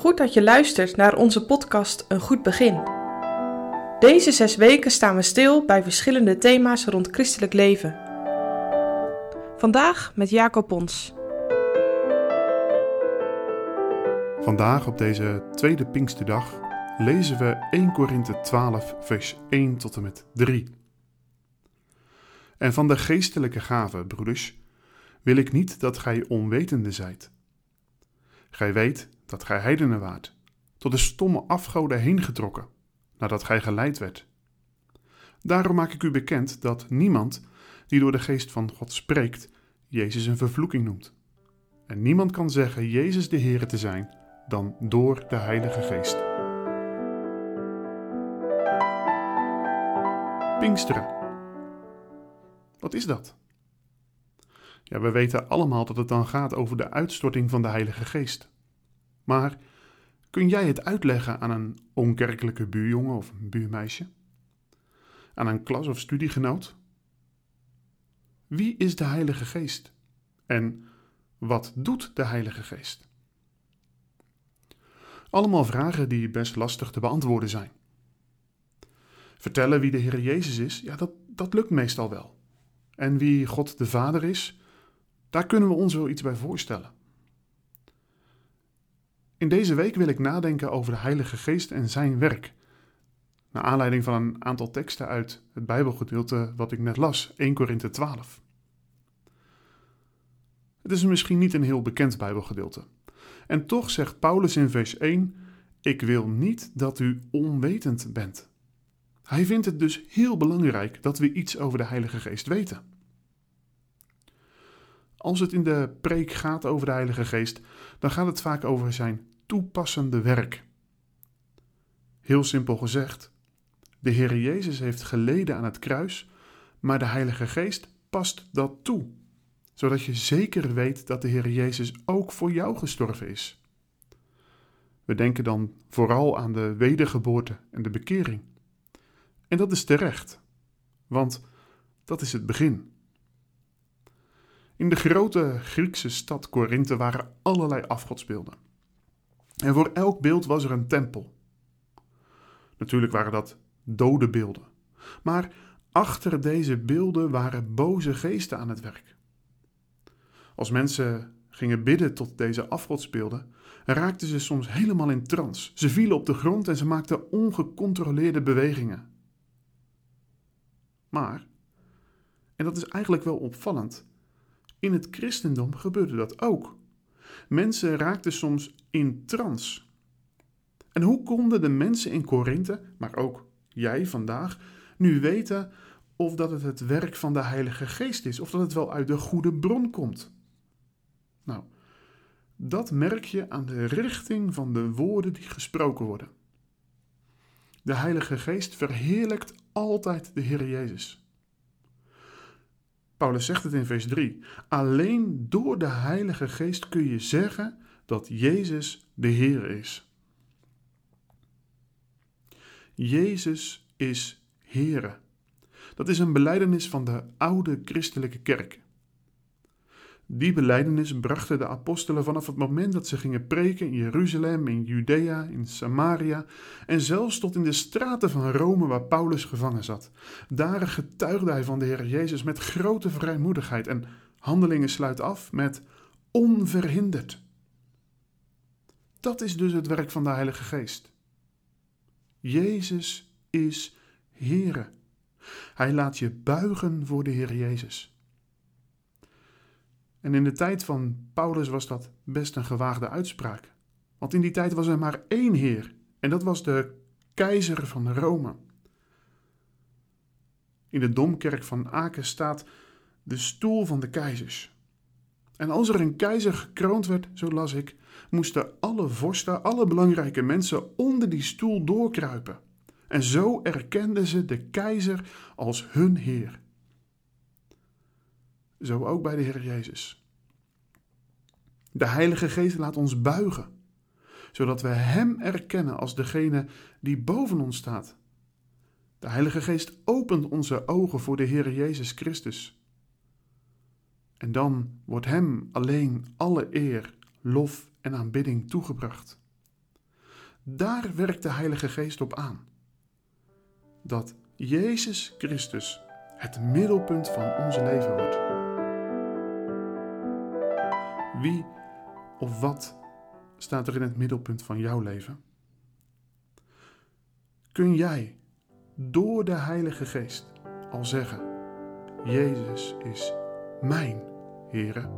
Goed dat je luistert naar onze podcast Een Goed Begin. Deze zes weken staan we stil bij verschillende thema's rond christelijk leven. Vandaag met Jacob Pons. Vandaag op deze tweede Pinksterdag lezen we 1 Korinthe 12, vers 1 tot en met 3. En van de geestelijke gaven, broeders, wil ik niet dat gij onwetende zijt. Gij weet dat gij heidenen waart, tot de stomme afgoden heen getrokken, nadat gij geleid werd. Daarom maak ik u bekend dat niemand die door de geest van God spreekt, Jezus een vervloeking noemt. En niemand kan zeggen Jezus de Heer te zijn dan door de Heilige Geest. Pinksteren. Wat is dat? Ja, we weten allemaal dat het dan gaat over de uitstorting van de Heilige Geest. Maar kun jij het uitleggen aan een onkerkelijke buurjongen of buurmeisje? Aan een klas- of studiegenoot? Wie is de Heilige Geest? En wat doet de Heilige Geest? Allemaal vragen die best lastig te beantwoorden zijn. Vertellen wie de Heer Jezus is, ja, dat, dat lukt meestal wel. En wie God de Vader is, daar kunnen we ons wel iets bij voorstellen. In deze week wil ik nadenken over de Heilige Geest en zijn werk. Naar aanleiding van een aantal teksten uit het Bijbelgedeelte wat ik net las, 1 Korinthe 12. Het is misschien niet een heel bekend Bijbelgedeelte. En toch zegt Paulus in vers 1: Ik wil niet dat u onwetend bent. Hij vindt het dus heel belangrijk dat we iets over de Heilige Geest weten. Als het in de preek gaat over de Heilige Geest, dan gaat het vaak over zijn toepassende werk. Heel simpel gezegd, de Heer Jezus heeft geleden aan het kruis, maar de Heilige Geest past dat toe, zodat je zeker weet dat de Heer Jezus ook voor jou gestorven is. We denken dan vooral aan de wedergeboorte en de bekering. En dat is terecht, want dat is het begin. In de grote Griekse stad Korinthe waren allerlei afgodsbeelden. En voor elk beeld was er een tempel. Natuurlijk waren dat dode beelden. Maar achter deze beelden waren boze geesten aan het werk. Als mensen gingen bidden tot deze afgodsbeelden, raakten ze soms helemaal in trance. Ze vielen op de grond en ze maakten ongecontroleerde bewegingen. Maar, en dat is eigenlijk wel opvallend, in het christendom gebeurde dat ook. Mensen raakten soms in trance. En hoe konden de mensen in Korinthe, maar ook jij vandaag, nu weten of dat het het werk van de Heilige Geest is, of dat het wel uit de goede bron komt? Nou, dat merk je aan de richting van de woorden die gesproken worden. De Heilige Geest verheerlijkt altijd de Heer Jezus. Paulus zegt het in vers 3. Alleen door de Heilige Geest kun je zeggen dat Jezus de Heer is. Jezus is Heere. Dat is een beleidenis van de oude christelijke kerk. Die beleidenis brachten de apostelen vanaf het moment dat ze gingen preken in Jeruzalem, in Judea, in Samaria en zelfs tot in de straten van Rome waar Paulus gevangen zat. Daar getuigde hij van de Heer Jezus met grote vrijmoedigheid en handelingen sluit af met onverhinderd. Dat is dus het werk van de Heilige Geest. Jezus is Heere. Hij laat je buigen voor de Heer Jezus. En in de tijd van Paulus was dat best een gewaagde uitspraak. Want in die tijd was er maar één Heer, en dat was de keizer van Rome. In de domkerk van Aken staat de stoel van de keizers. En als er een keizer gekroond werd, zo las ik, moesten alle vorsten, alle belangrijke mensen onder die stoel doorkruipen. En zo erkenden ze de keizer als hun Heer. Zo ook bij de Heer Jezus. De Heilige Geest laat ons buigen, zodat we Hem erkennen als degene die boven ons staat. De Heilige Geest opent onze ogen voor de Heer Jezus Christus. En dan wordt Hem alleen alle eer, lof en aanbidding toegebracht. Daar werkt de Heilige Geest op aan. Dat Jezus Christus het middelpunt van ons leven wordt. Wie of wat staat er in het middelpunt van jouw leven? Kun jij door de Heilige Geest al zeggen: Jezus is mijn Here?